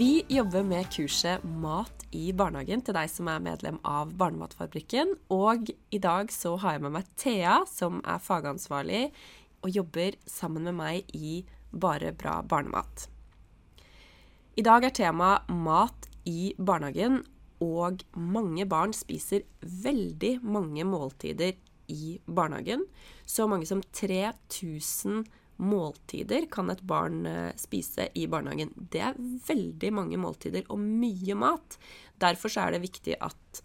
Vi jobber med kurset Mat i barnehagen til deg som er medlem av Barnematfabrikken. Og i dag så har jeg med meg Thea, som er fagansvarlig og jobber sammen med meg i Bare bra barnemat. I dag er tema mat i barnehagen, og mange barn spiser veldig mange måltider i barnehagen. Så mange som 3000 måltider kan et barn eh, spise i barnehagen. Det er veldig mange måltider og mye mat. Derfor er det viktig at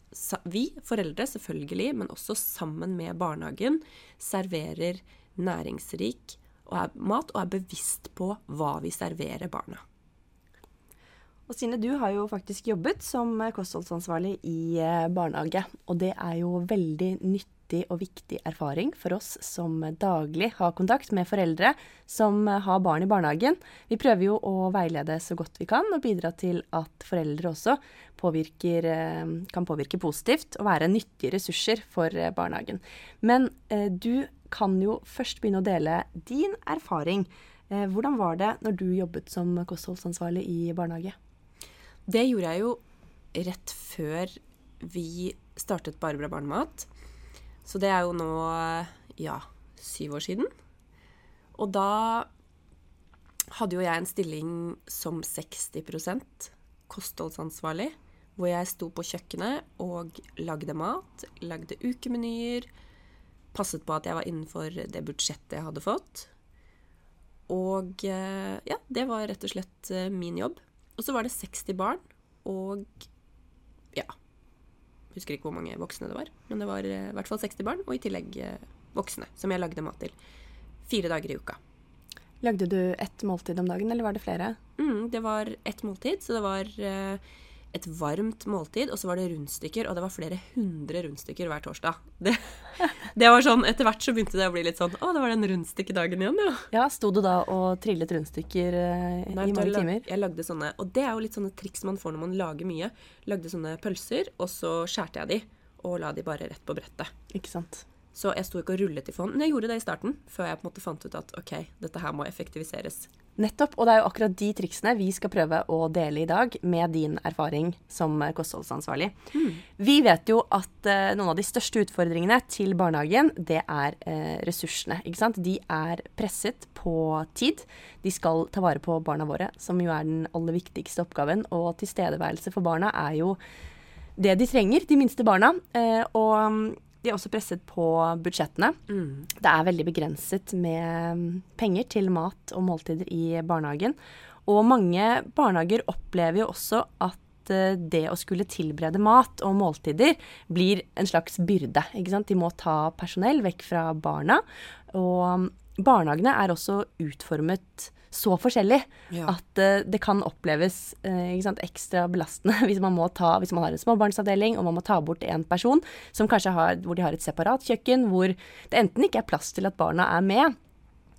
vi, foreldre selvfølgelig, men også sammen med barnehagen, serverer næringsrik mat og er bevisst på hva vi serverer barna. Og Sine, du har jo faktisk jobbet som kostholdsansvarlig i eh, barnehage. Og det er jo veldig nyttig og viktig erfaring for oss som daglig har kontakt med foreldre som har barn i barnehagen. Vi prøver jo å veilede så godt vi kan, og bidra til at foreldre også påvirker, eh, kan påvirke positivt og være nyttige ressurser for eh, barnehagen. Men eh, du kan jo først begynne å dele din erfaring. Hvordan var det når du jobbet som kostholdsansvarlig i barnehage? Det gjorde jeg jo rett før vi startet Bare bra barnemat. Så det er jo nå ja, syv år siden. Og da hadde jo jeg en stilling som 60% kostholdsansvarlig. Hvor jeg sto på kjøkkenet og lagde mat, lagde ukemenyer. Passet på at jeg var innenfor det budsjettet jeg hadde fått. Og eh, ja, det var rett og slett eh, min jobb. Og så var det 60 barn, og ja Husker ikke hvor mange voksne det var, men det var eh, i hvert fall 60 barn, og i tillegg eh, voksne, som jeg lagde mat til. Fire dager i uka. Lagde du ett måltid om dagen, eller var det flere? Mm, det var ett måltid, så det var uh, et varmt måltid, og så var det rundstykker, og det var flere hundre rundstykker hver torsdag. Det, det, var sånn, Etter hvert så begynte det å bli litt sånn Å, det var den rundstykkedagen igjen, ja. Ja, Sto du da og trillet rundstykker eh, i mange timer? Jeg lagde sånne, og det er jo litt sånne triks man får når man lager mye. Lagde sånne pølser, og så skjærte jeg de, og la de bare rett på brettet. Ikke sant. Så jeg sto ikke og rullet i fond. Men jeg gjorde det i starten, før jeg på en måte fant ut at OK, dette her må effektiviseres. Nettopp. Og det er jo akkurat de triksene vi skal prøve å dele i dag, med din erfaring som kostholdsansvarlig. Mm. Vi vet jo at uh, noen av de største utfordringene til barnehagen, det er uh, ressursene. Ikke sant? De er presset på tid. De skal ta vare på barna våre, som jo er den aller viktigste oppgaven. Og tilstedeværelse for barna er jo det de trenger, de minste barna. Uh, og de er også presset på budsjettene. Mm. Det er veldig begrenset med mm, penger til mat og måltider i barnehagen. Og mange barnehager opplever jo også at eh, det å skulle tilberede mat og måltider blir en slags byrde. De må ta personell vekk fra barna. Og mm, barnehagene er også utformet så forskjellig ja. at uh, det kan oppleves uh, sant, ekstra belastende hvis man, må ta, hvis man har en småbarnsavdeling og man må ta bort en person som kanskje har, hvor de har et separat kjøkken, hvor det enten ikke er plass til at barna er med,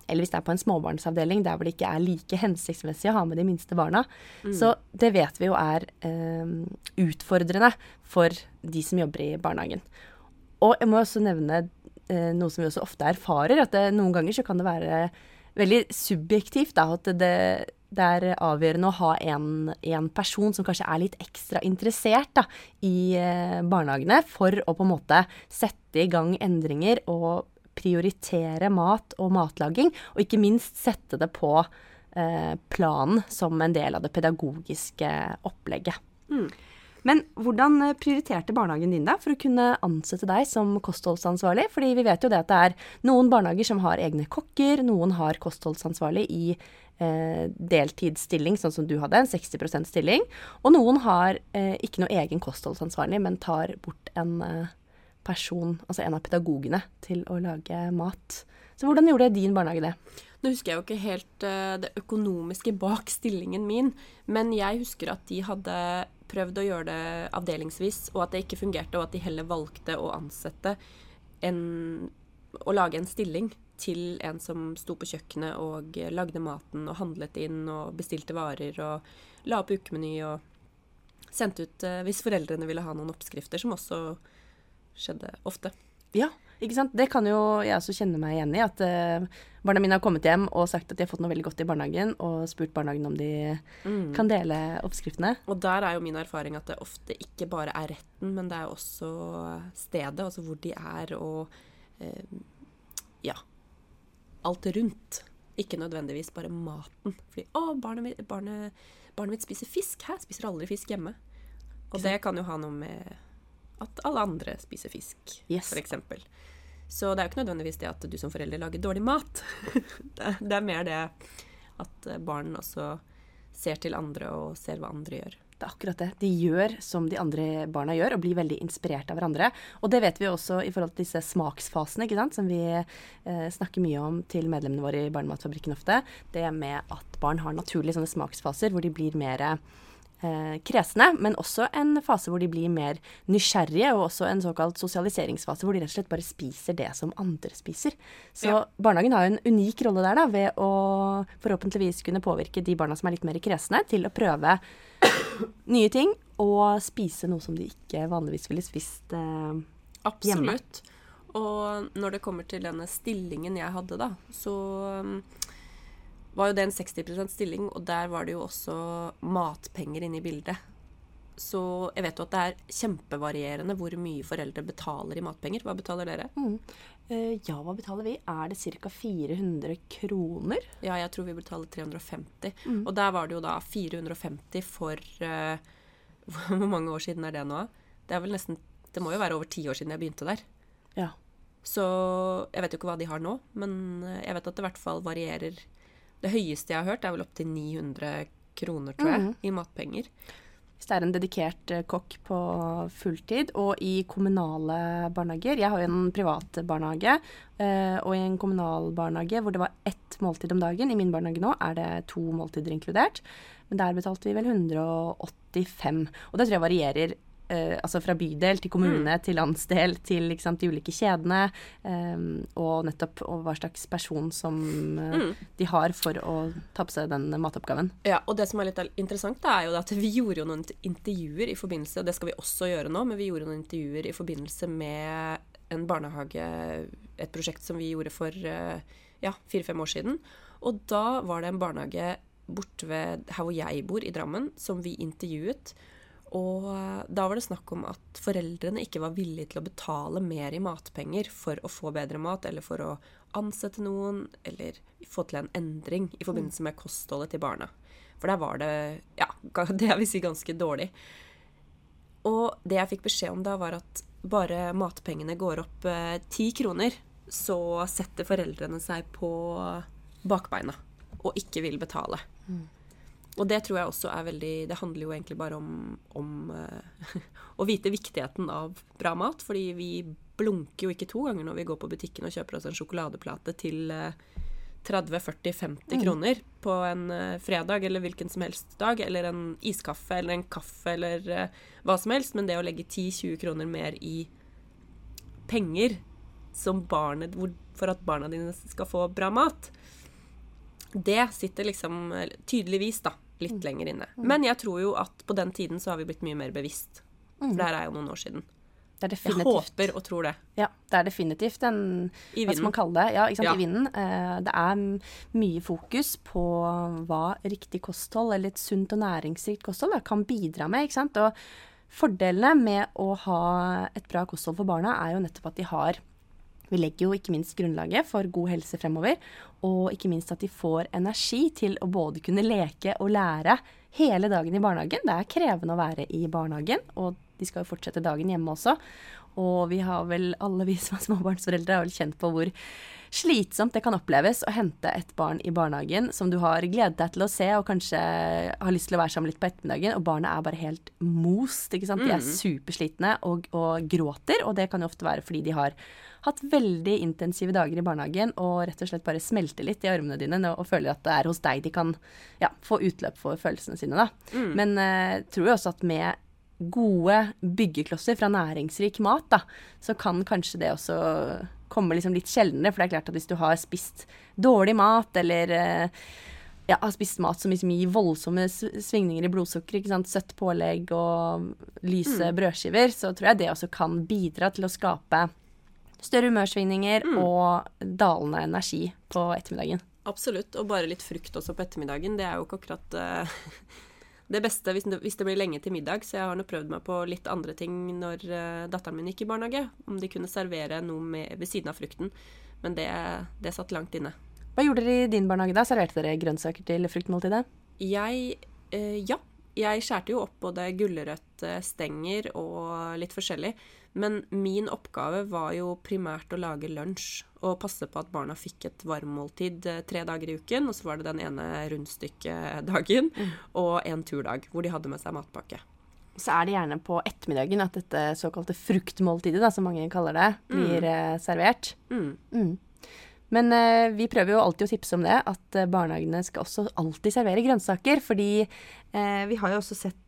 eller hvis det er på en småbarnsavdeling der hvor det ikke er like hensiktsmessig å ha med de minste barna. Mm. Så det vet vi jo er uh, utfordrende for de som jobber i barnehagen. Og jeg må også nevne noe som vi også ofte erfarer, at det, noen ganger så kan det være veldig subjektivt da, at det, det, er avgjørende å ha en, en, person som kanskje er litt ekstra interessert da, i eh, barnehagene, for å på en måte sette i gang endringer og prioritere mat og matlaging, og ikke minst sette det på eh, planen som en del av det pedagogiske opplegget. Mm. Men hvordan eh, prioriterte barnehagen din deg for å kunne ansette deg som kostholdsansvarlig? Fordi vi vet jo det at det er noen barnehager som har egne kokker, noen har kostholdsansvarlig i eh, deltidsstilling, sånn som du hadde, en 60% stilling. Og noen har eh, ikke noe egen kostholdsansvarlig, men tar bort en eh, person, altså en av pedagogene, til å lage mat. Så hvordan gjorde din barnehage det? Nå husker jeg jo ikke helt uh, det økonomiske bak stillingen min, men jeg husker at de hadde prøvd å gjøre det avdelingsvis, og at det ikke fungerte, og at de heller valgte å ansette en Å lage en stilling til en som sto på kjøkkenet og lagde maten og handlet inn og bestilte varer og la opp ukemeny og sendte ut eh, hvis foreldrene ville ha noen oppskrifter, som også skjedde ofte. Ja, ikke sant. Det kan jo jeg også kjenne meg igjen i. At uh, barna mine har kommet hjem og sagt at de har fått noe veldig godt i barnehagen, og spurt barnehagen om de kan dele oppskriftene. Og der er jo min erfaring at det ofte ikke bare er retten, men det er også stedet, altså hvor de er, og uh, ja Alt rundt. Ikke nødvendigvis bare maten. Fordi 'Å, barnet mitt, barnet, barnet mitt spiser fisk.' Hæ? Spiser aldri fisk hjemme. Og det kan jo ha noe med at alle andre spiser fisk, Yes. eksempel. Så det er jo ikke nødvendigvis det at du som forelder lager dårlig mat. det, det er mer det at eh, barn også ser til andre og ser hva andre gjør. Det er akkurat det. De gjør som de andre barna gjør, og blir veldig inspirert av hverandre. Og det vet vi også i forhold til disse smaksfasene, ikke sant, som vi eh, snakker mye om til medlemmene våre i Barnematfabrikken ofte. Det med at barn har naturlige sånne smaksfaser hvor de blir mer eh, kresne, men også en fase hvor de blir mer nysgjerrige, og også en såkalt sosialiseringsfase hvor de rett og slett bare spiser det som andre spiser. Så Ja. barnehagen har en unik rolle der, da, ved å forhåpentligvis kunne påvirke de barna som er litt mer kresne, til å prøve nye ting og spise noe som de ikke vanligvis ville spist. Eh, Absolutt. Og når det kommer til denne stillingen jeg hadde, da, så um, var jo det en 60% stilling, og der var det jo også matpenger inne i bildet. Så jeg vet jo at det er kjempevarierende hvor mye foreldre betaler i matpenger. Hva betaler dere? eh, ja, hva betaler vi? Er det ca. 400 kroner? Ja, jeg tror vi betaler 350. Og der var det jo da 450 for uh, Hvor mange år siden er det nå? Det er vel nesten Det må jo være over ti år siden jeg begynte der. Ja. Så jeg vet jo ikke hva de har nå, men eh, jeg vet at det i hvert fall varierer. Det høyeste jeg har hørt, er vel opptil 900 kroner, tror jeg, i matpenger. Hvis det er en dedikert eh, kokk på fulltid, og i kommunale barnehager Jeg har jo en privat barnehage, eh, og i en kommunal barnehage hvor det var ett måltid om dagen. I min barnehage nå er det to måltider inkludert. Men der betalte vi vel 185. Og det tror jeg varierer. Eh, altså fra bydel til kommune til landsdel til sant, de ulike kjedene. eh, og nettopp og hva slags person som eh, de har for å ta på seg den matoppgaven. Ja, og det som er litt interessant, da, er jo at vi gjorde jo noen intervjuer i forbindelse, og det skal vi også gjøre nå, men vi gjorde noen intervjuer i forbindelse med en barnehage, et prosjekt som vi gjorde for eh, ja, fire-fem år siden. Og da var det en barnehage borte ved her hvor jeg bor, i Drammen, som vi intervjuet. Og eh, da var det snakk om at foreldrene ikke var villige til å betale mer i matpenger for å få bedre mat, eller for å ansette noen, eller få til en endring i forbindelse med kostholdet til barna. For der var det, ja, det jeg vil si ganske dårlig. Og det jeg fikk beskjed om da, var at bare matpengene går opp eh, ti kroner, så setter foreldrene seg på bakbeina og ikke vil betale. Og det tror jeg også er veldig Det handler jo egentlig bare om, om uh, å vite viktigheten av bra mat. Fordi vi blunker jo ikke to ganger når vi går på butikken og kjøper oss en sjokoladeplate til uh, 30-40-50 kroner på en uh, fredag eller hvilken som helst dag. Eller en iskaffe eller en kaffe eller eh, hva som helst. Men det å legge 10-20 kroner mer i penger som barnet, hvor, for at barna dine skal få bra mat, det sitter liksom eh, tydeligvis da, litt lenger inne. Men jeg tror jo at på den tiden så har vi blitt mye mer bevisst. For det her er jo noen år siden. Det Jeg håper og tror det. Ja, det er definitivt en Hva skal man kalle det? Ja, Ja. i vinden. Eh, det er mye fokus på hva riktig kosthold, eller et sunt og næringsrikt kosthold, da, kan bidra med. ikke sant? Og fordelene med å ha et bra kosthold for barna er jo nettopp at de har vi legger jo ikke minst grunnlaget for god helse fremover, og ikke minst at de får energi til å både kunne leke og lære hele dagen i barnehagen. Det er krevende å være i barnehagen, og de skal jo fortsette dagen hjemme også. Og vi har vel, alle vi som er småbarnsforeldre, har vel kjent på hvor slitsomt det kan oppleves å hente et barn i barnehagen som du har gledet deg til å se, og kanskje har lyst til å være sammen litt på ettermiddagen, og barnet er bare helt most. ikke sant? De er superslitne og, og gråter, og det kan jo ofte være fordi de har hatt veldig intensive dager i barnehagen og rett og slett bare smelter litt i armene dine og, føler at det er hos deg de kan ja, få utløp for følelsene sine. da. Men uh, tror jo også at med gode byggeklosser fra næringsrik mat, da, så kan kanskje det også komme liksom litt sjeldnere. For det er klart at hvis du har spist dårlig mat, eller eh, ja, har spist mat som liksom gir voldsomme svingninger i blodsukker, ikke sant? søtt pålegg og lyse mm. brødskiver, så tror jeg det også kan bidra til å skape større humørsvingninger mm. og dalende energi på ettermiddagen. Absolutt. Og bare litt frukt også på ettermiddagen. Det er jo ikke akkurat uh, det beste hvis det, hvis det, blir lenge til middag. Så jeg har nå prøvd meg på litt andre ting når uh, datteren min gikk i barnehage. Om de kunne servere noe med, ved siden av frukten. Men det, det satt langt inne. Hva gjorde dere i din barnehage da? Serverte dere grønnsaker til fruktmåltidet? Jeg uh, Ja. Jeg skjærte jo opp både gulrøttstenger og litt forskjellig. Men min oppgave var jo primært å lage lunsj og passe på at barna fikk et varmmåltid eh, tre dager i uken. Og så var det den ene rundstykkedagen mm. og en turdag hvor de hadde med seg matpakke. Så er det gjerne på ettermiddagen at dette såkalte fruktmåltidet, da, som mange kaller det, blir mm. Servert. Mm. mm. Men eh, vi prøver jo alltid å tipse om det, at eh, barnehagene skal også alltid servere grønnsaker. Fordi eh, vi har jo også sett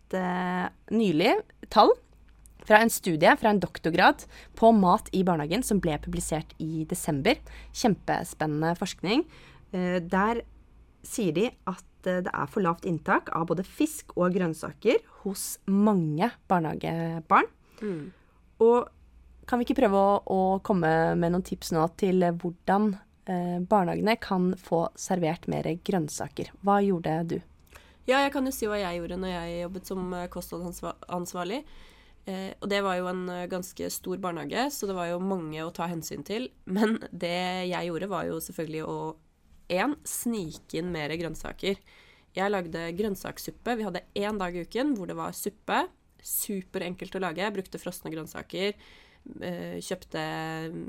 nylig tall fra en studie fra en doktorgrad på mat i barnehagen som ble publisert i desember. Kjempespennende forskning. Eh, der sier de at eh, det er for lavt inntak av både fisk og grønnsaker hos mange barnehagebarn. Mm. Og kan vi ikke prøve å, å, komme med noen tips nå til hvordan eh, barnehagene kan få servert mer grønnsaker? Hva gjorde du? Ja, jeg kan jo si hva jeg gjorde når jeg jobbet som eh, kostholdsansvarlig. Eh, og det var jo en eh, ganske stor barnehage, så det var jo mange å ta hensyn til. Men det jeg gjorde, var jo selvfølgelig å én snike inn mer grønnsaker. Jeg lagde grønnsakssuppe. Vi hadde én dag i uken hvor det var suppe. Superenkelt å lage. Jeg brukte frosne grønnsaker. Eh, kjøpte mm,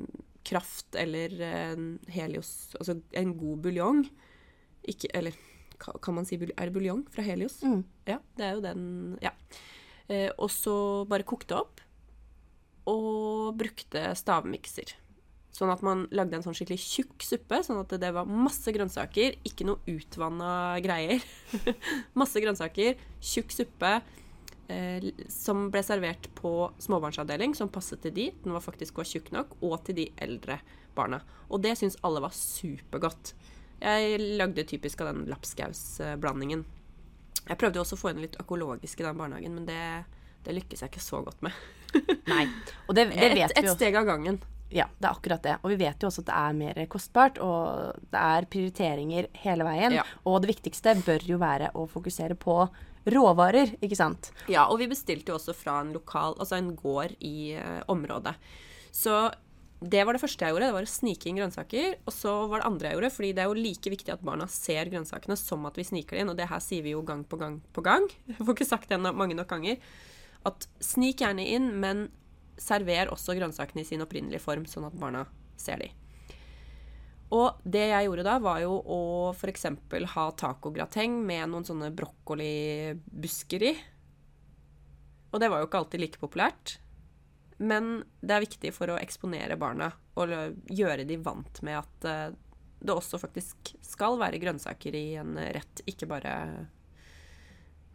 kraft eller Helios Altså en god buljong. Ikke Eller kan man si Er det buljong fra Helios? Mm. Ja, det er jo den Ja. Eh, og så bare kokte opp. Og brukte stavmikser. Sånn at man lagde en sånn skikkelig tjukk suppe, sånn at det var masse grønnsaker, ikke noe utvanna greier. masse grønnsaker, tjukk suppe eh, som ble servert på småbarnsavdeling, som passet til de. Den var faktisk var tjukk nok, og til de eldre barna. Og det syns alle var supergodt. Jeg lagde typisk av den lapskausblandingen. Jeg prøvde jo også å få inn litt økologisk i den barnehagen, men det, det lykkes jeg ikke så godt med. Nei, og det, det vet et, vi jo. Et steg av gangen. Ja, det er akkurat det. Og vi vet jo også at det er mer kostbart, og det er prioriteringer hele veien. Ja. Og det viktigste bør jo være å fokusere på råvarer, ikke sant? Ja, og vi bestilte jo også fra en lokal, altså en gård i uh, området. Så det var det første jeg gjorde. Det var å snike inn grønnsaker. Og så var det andre jeg gjorde, fordi det er jo like viktig at barna ser grønnsakene som at vi sniker det inn. Og det her sier vi jo gang på gang på gang. Jeg får ikke sagt det mange nok ganger. At snik gjerne inn, men server også grønnsakene i sin opprinnelige form, sånn at barna ser de. Og det jeg gjorde da, var jo å f.eks. ha tacograteng med noen sånne brokkolibusker i. Og det var jo ikke alltid like populært. Men det er viktig for å eksponere barna og gjøre de vant med at eh, det også faktisk skal være grønnsaker i en rett, ikke bare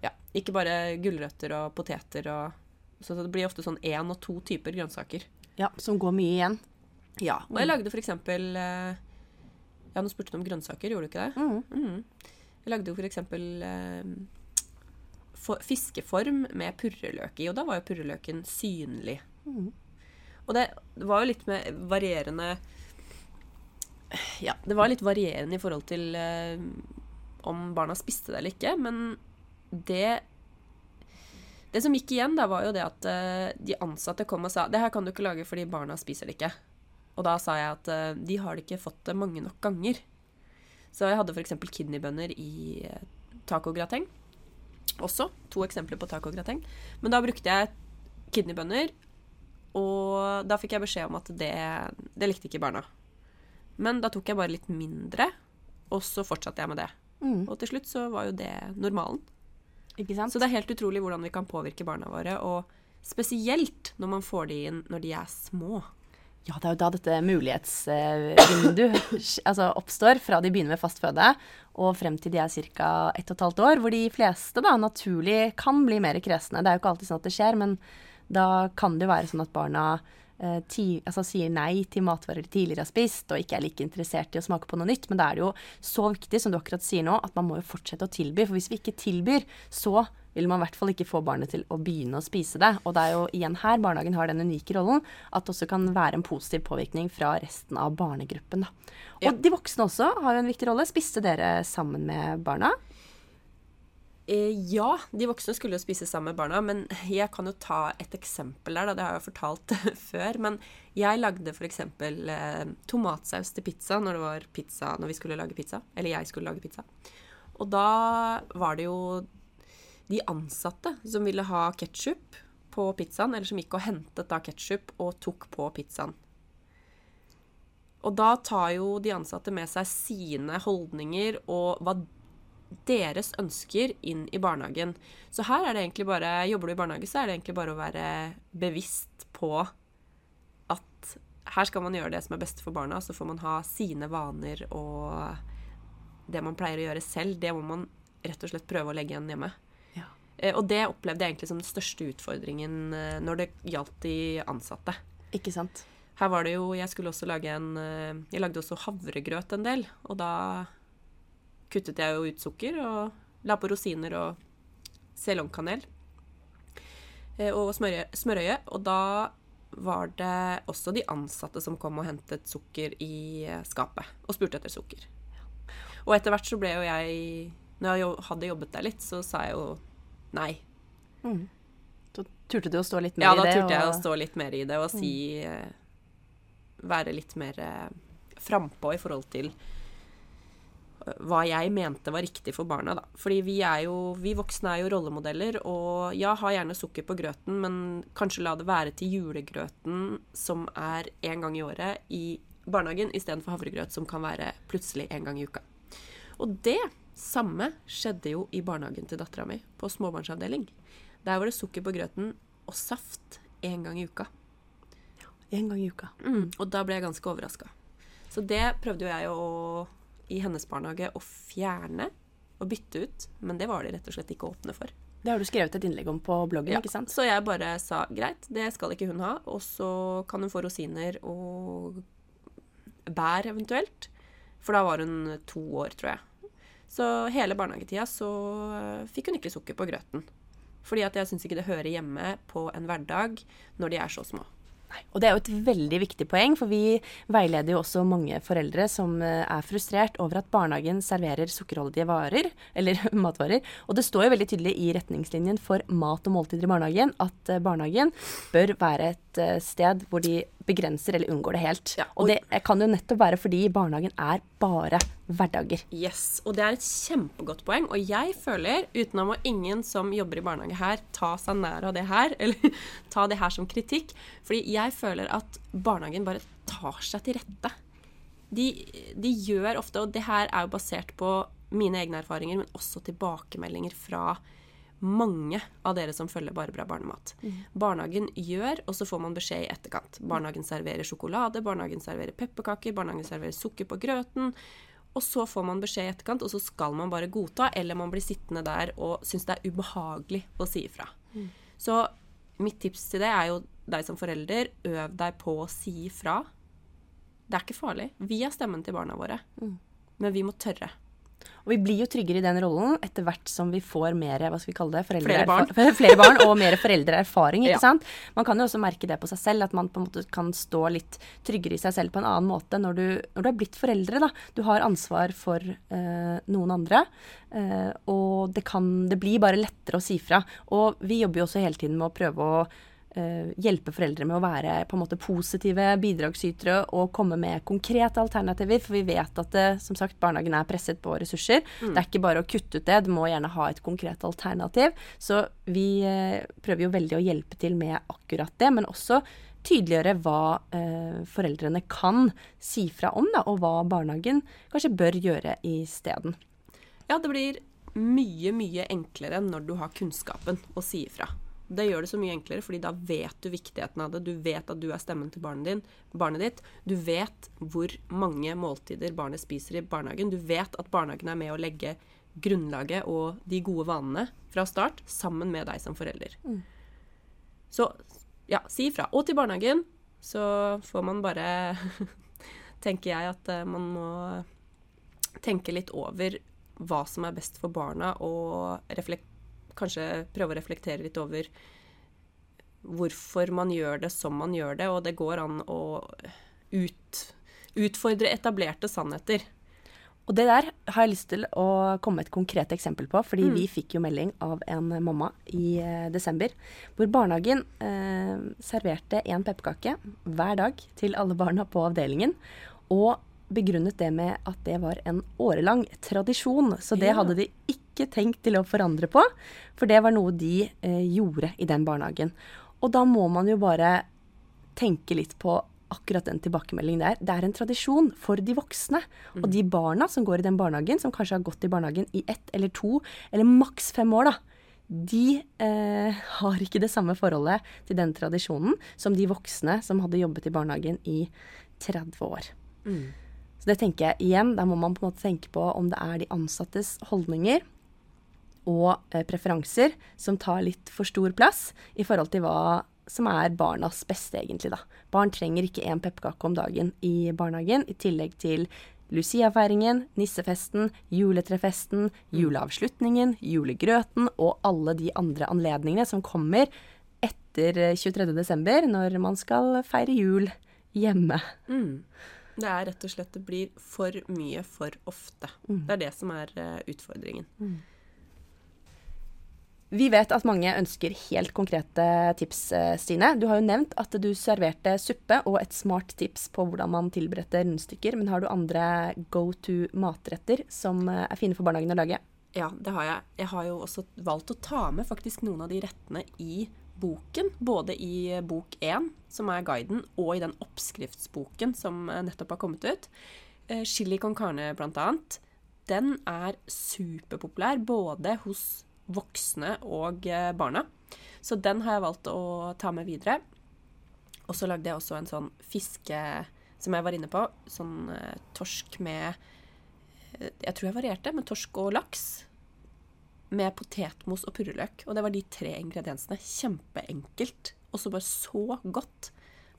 Ja, ikke bare gulrøtter og poteter og Så det blir ofte sånn én og to typer grønnsaker. Ja, som går mye igjen. Ja. Og jeg lagde for eksempel eh, Ja, nå spurte du om grønnsaker, gjorde du ikke det? Mm. Mm. Jeg lagde jo for eksempel eh, fiskeform med purreløk i, og da var jo purreløken synlig. Mm. Og det, var jo litt med varierende Ja, det var litt varierende i forhold til eh, om barna spiste det eller ikke, men det Det som gikk igjen, da, var jo det at eh, de ansatte kom og sa Det her kan du ikke lage fordi barna spiser det ikke. Og da sa jeg at eh, de har det ikke fått det mange nok ganger. Så jeg hadde f.eks. kidneybønner i eh, tacograteng. Også to eksempler på tacograteng. Men da brukte jeg kidneybønner og da fikk jeg beskjed om at det, det likte ikke barna. Men da tok jeg bare litt mindre, og så fortsatte jeg med det. Mm. Og til slutt så var jo det normalen. Ikke sant? Så det er helt utrolig hvordan vi kan påvirke barna våre, og spesielt når man får de inn når de er små. Ja, det er jo da dette mulighetsvinduet altså oppstår, fra de begynner med fast føde og frem til de er ca. ett og et halvt år, hvor de fleste da naturlig kan bli mer kresne. Det er jo ikke alltid sånn at det skjer, men da kan det jo være sånn at barna eh, ti, altså sier nei til matvarer de tidligere har spist, og ikke er like interessert i å smake på noe nytt. Men da er det jo så viktig, som du akkurat sier nå, at man må jo fortsette å tilby. For hvis vi ikke tilbyr, så vil man i hvert fall ikke få barnet til å begynne å spise det. Og det er jo igjen her barnehagen har den unike rollen at det også kan være en positiv påvirkning fra resten av barnegruppen. Da. Og ja. de voksne også har jo en viktig rolle. Spiste dere sammen med barna? Eh, ja, de voksne skulle jo spise sammen med barna, men jeg kan jo ta et eksempel der. Da. Det har jeg jo fortalt før. Men jeg lagde f.eks. Eh, tomatsaus til pizza når det var pizza når vi skulle lage pizza. Eller jeg skulle lage pizza. Og da var det jo de ansatte som ville ha ketsjup på pizzaen, eller som gikk og hentet da ketsjup og tok på pizzaen. Og da tar jo de ansatte med seg sine holdninger og hva deres ønsker inn i barnehagen. Så her er det egentlig bare Jobber du i barnehage, så er det egentlig bare å være bevisst på at her skal man gjøre det som er best for barna, så får man ha sine vaner og det man pleier å gjøre selv, det må man rett og slett prøve å legge igjen hjemme. Ja. og det opplevde jeg egentlig som den største utfordringen eh, når det gjaldt de ansatte. Ikke sant. Her var det jo Jeg skulle også lage en eh, Jeg lagde også havregrøt en del. Og da kuttet jeg jo ut sukker og la på rosiner og selongkanel. Og smørøye. Og da var det også de ansatte som kom og hentet sukker i skapet. Og spurte etter sukker. Og etter hvert så ble jo jeg Når jeg hadde jobbet der litt, så sa jeg jo nei. Mm. Da turte du å stå litt mer ja, i det? Ja, da turte jeg å stå litt mer i det og si mm. Være litt mer eh, frampå i forhold til eh, hva jeg mente var riktig for barna, da. Fordi vi er jo Vi voksne er jo rollemodeller, og ja, ha gjerne sukker på grøten, men kanskje la det være til julegrøten som er én gang i året i barnehagen, istedenfor havregrøt som kan være plutselig en gang i uka. Og det samme skjedde jo i barnehagen til dattera mi, på småbarnsavdeling. Der var det sukker på grøten og saft én gang i uka. Ja, én gang i uka. Mm, og da ble jeg ganske overraska. Så det prøvde jo jeg å, i hennes barnehage å fjerne og bytte ut, men det var de rett og slett ikke åpne for. Det har du skrevet et innlegg om på bloggen, ja, ikke sant? Så jeg bare sa greit, det skal ikke hun ha, og så kan hun få rosiner og bær eventuelt. For da var hun to år, tror jeg. Så hele barnehagetida så eh, fikk hun ikke sukker på grøten. Fordi at jeg syns ikke det hører hjemme på en hverdag når de er så små. Og det er jo et veldig viktig poeng, for vi veileder jo også mange foreldre som eh, er frustrert over at barnehagen serverer sukkerholdige varer, eller matvarer. Og det står jo veldig tydelig i retningslinjen for mat og måltider i barnehagen at eh, barnehagen bør være et sted hvor de begrenser eller unngår det helt. Ja, og, og, det kan jo nettopp være fordi barnehagen er bare hverdager. Yes, og det er et kjempegodt poeng. Og jeg føler, uten å ingen som jobber i barnehage her, ta seg nær av det her, eller ta det her som kritikk, fordi jeg føler at barnehagen bare tar seg til rette. De, de gjør ofte, og det her er jo basert på mine egne erfaringer, men også tilbakemeldinger fra mange av dere som følger Bare bra barnemat. Mm. Barnehagen gjør, og så får man beskjed i etterkant. Barnehagen serverer sjokolade, barnehagen serverer pepperkaker, barnehagen serverer sukker på grøten. Og så får man beskjed i etterkant, og så skal man bare godta, eller man blir sittende der og syns det er ubehagelig å si ifra. Mm. Så mitt tips til det er jo deg som forelder, øv deg på å si ifra. Det er ikke farlig. Vi er stemmen til barna våre. Mm. Men vi må tørre. Og vi blir jo tryggere i den rollen etter hvert som vi får mer hva skal vi kalle det, flere barn. flere barn og mer foreldreerfaring. ikke ja. sant? Man kan jo også merke det på seg selv, at man på en måte kan stå litt tryggere i seg selv på en annen måte når du, når du er blitt foreldre. da. Du har ansvar for uh, noen andre, uh, og det, kan, det blir bare lettere å si fra. Og vi jobber jo også hele tiden med å prøve å hjelpe foreldre med å være på en måte positive bidragsytere og komme med konkrete alternativer. For vi vet at det, som sagt, barnehagen er presset på ressurser. Mm. Det er ikke bare å kutte ut det, du må gjerne ha et konkret alternativ. Så vi uh, prøver jo veldig å hjelpe til med akkurat det, men også tydeliggjøre hva eh, foreldrene kan si fra om, da, og hva barnehagen kanskje bør gjøre isteden. Ja, det blir mye, mye enklere når du har kunnskapen å si ifra. Det gjør det så mye enklere, fordi da vet du viktigheten av det. Du vet at du er stemmen til barnet, din, barnet ditt. Du vet hvor mange måltider barnet spiser i barnehagen. Du vet at barnehagen er med å legge grunnlaget og de gode vanene fra start sammen med deg som forelder. Så ja, si ifra. Og til barnehagen så får man bare Tenker jeg at eh, man må tenke litt over hva som er best for barna, og reflek kanskje prøve å reflektere litt over hvorfor man gjør det som man gjør det, og det går an å ut, utfordre etablerte sannheter. Og det der har jeg lyst til å komme med et konkret eksempel på. Fordi Mm. vi fikk jo melding av en mamma i eh, desember hvor barnehagen eh, serverte en pepperkake hver dag til alle barna på avdelingen. Og begrunnet det med at det var en årelang tradisjon. Så det hadde de ikke tenkt til å forandre på. For det var noe de eh, gjorde i den barnehagen. Og da må man jo bare tenke litt på akkurat den tilbakemeldingen der. Det er en tradisjon for de voksne. Og de barna som går i den barnehagen, som kanskje har gått i barnehagen i ett eller to, eller maks fem år, da. De eh, har ikke det samme forholdet til den tradisjonen som de voksne som hadde jobbet i barnehagen i 30 år. Så det tenker jeg igjen, da må man på en måte tenke på om det er de ansattes holdninger og eh, preferanser som tar litt for stor plass i forhold til hva som er barnas beste, egentlig, da. Barn trenger ikke én pepperkake om dagen i barnehagen, i tillegg til Lucia-feiringen, nissefesten, juletrefesten, juleavslutningen, julegrøten og alle de andre anledningene som kommer etter eh, 23. desember, når man skal feire jul hjemme. Det er rett og slett Det blir for mye for ofte. Det er det som er uh, utfordringen. Vi vet at mange ønsker helt konkrete tips, eh, Stine. Du har jo nevnt at du serverte suppe og et smart tips på hvordan man tilberedte rundstykker. Men har du andre go to matretter som eh, er fine for barnehagen å lage? Ja, det har jeg. Jeg har jo også valgt å ta med faktisk noen av de rettene i boken. Både i bok én, som er guiden, og i den oppskriftsboken som eh, nettopp har kommet ut. Eh, Chili con carne, blant annet. Den er superpopulær både hos voksne og eh, barna. Så den har jeg valgt å ta med videre. Og så lagde jeg også en sånn fiske, som jeg var inne på. Sånn torsk med jeg tror jeg varierte med torsk og laks. Med potetmos og purreløk. Og det var de tre ingrediensene. Kjempeenkelt. Og så bare så godt.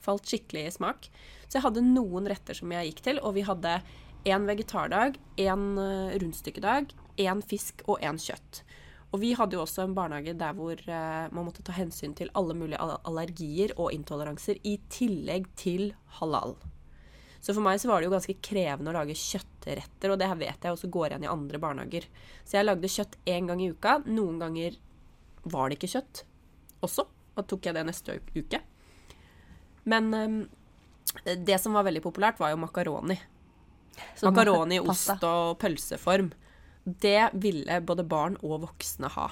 Falt skikkelig i smak. Så jeg hadde noen retter som jeg gikk til, og vi hadde én vegetardag, én rundstykkedag, én fisk og én kjøtt. Og vi hadde jo også en barnehage der hvor eh, man måtte ta hensyn til alle mulige allergier og intoleranser, i tillegg til halal. Så for meg så var det jo ganske krevende å lage kjøttretter, og det her vet jeg også går igjen i andre barnehager. Så jeg lagde kjøtt én gang i uka. Noen ganger var det ikke kjøtt også. Da tok jeg det neste uke. Men um, det som var veldig populært, var jo makaroni. Makaroni, ost og pølseform. Det ville både barn og voksne ha.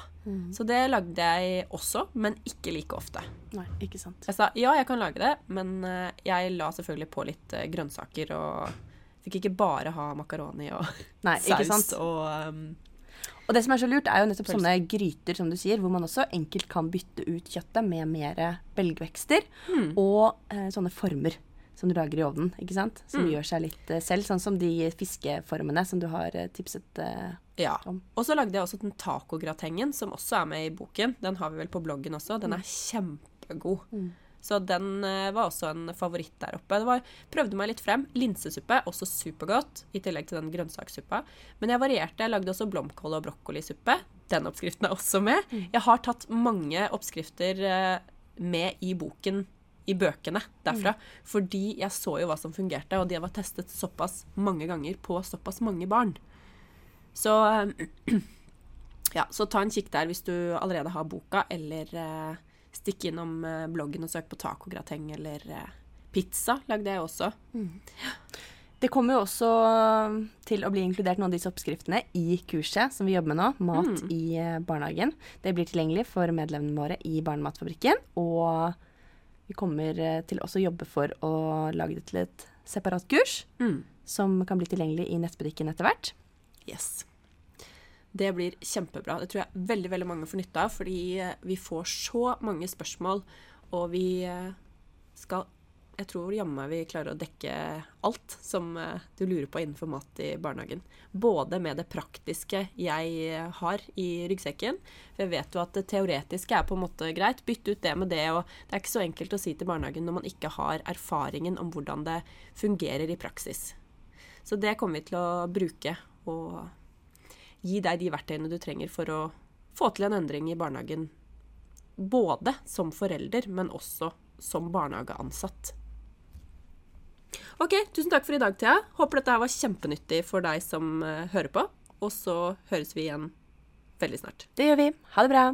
Så det lagde jeg også, men ikke like ofte. Nei, ikke sant. Jeg sa ja, jeg kan lage det, men eh, jeg la selvfølgelig på litt eh, grønnsaker og fikk ikke bare ha makaroni og Nei, saus sant. og um, Og det som er så lurt, er jo nettopp sånne gryter, som du sier, hvor man også enkelt kan bytte ut kjøttet med mer belgvekster og eh, sånne former som du lager i ovnen, ikke sant? Som gjør seg litt eh, selv, sånn som de fiskeformene som du har eh, tipset uh, Ja. Om. Og så lagde jeg også den tacogratengen, som også er med i boken. Den har vi vel på bloggen også. Den er kjempegod. Så den uh, var også en favoritt der oppe. Det var, prøvde meg litt frem. Linsesuppe, også supergodt, i tillegg til den grønnsakssuppa. Men jeg varierte. Jeg lagde også blomkål- og brokkolisuppe. Den oppskriften er også med. Jeg har tatt mange oppskrifter uh, med i boken, i bøkene derfra. Fordi jeg så jo hva som fungerte, og de var testet såpass mange ganger på såpass mange barn. Så eh, ja, så ta en kikk der hvis du allerede har boka, eller eh, stikk innom eh, bloggen og søk på tacograteng eller eh, pizza lagde jeg også. Det kommer jo også til å bli inkludert noen av disse oppskriftene i kurset som vi jobber med nå, Mat i eh, barnehagen. Det blir tilgjengelig for medlemmene våre i Barnematfabrikken. Og vi kommer eh, til også å jobbe for å lage det til et separat kurs, Mm. som kan bli tilgjengelig i nettbutikken etter hvert. Yes. Det blir kjempebra. Det tror jeg veldig veldig mange får nytte av, fordi eh, vi får så mange spørsmål, og vi eh, skal Jeg tror jammen vi klarer å dekke alt som eh, du lurer på innenfor mat i barnehagen. Både med det praktiske jeg har i ryggsekken. For jeg vet jo at det teoretiske er på en måte greit. Bytte ut det med det. Og det er ikke så enkelt å si til barnehagen når man ikke har erfaringen om hvordan det fungerer i praksis. Så det kommer vi til å bruke og gi deg de verktøyene du trenger for å få til en endring i barnehagen. Både som forelder, men også som barnehageansatt. OK, tusen takk for i dag, Thea. Håper dette var kjempenyttig for deg som eh, hører på. Og så høres vi igjen veldig snart. Det gjør vi. Ha det bra.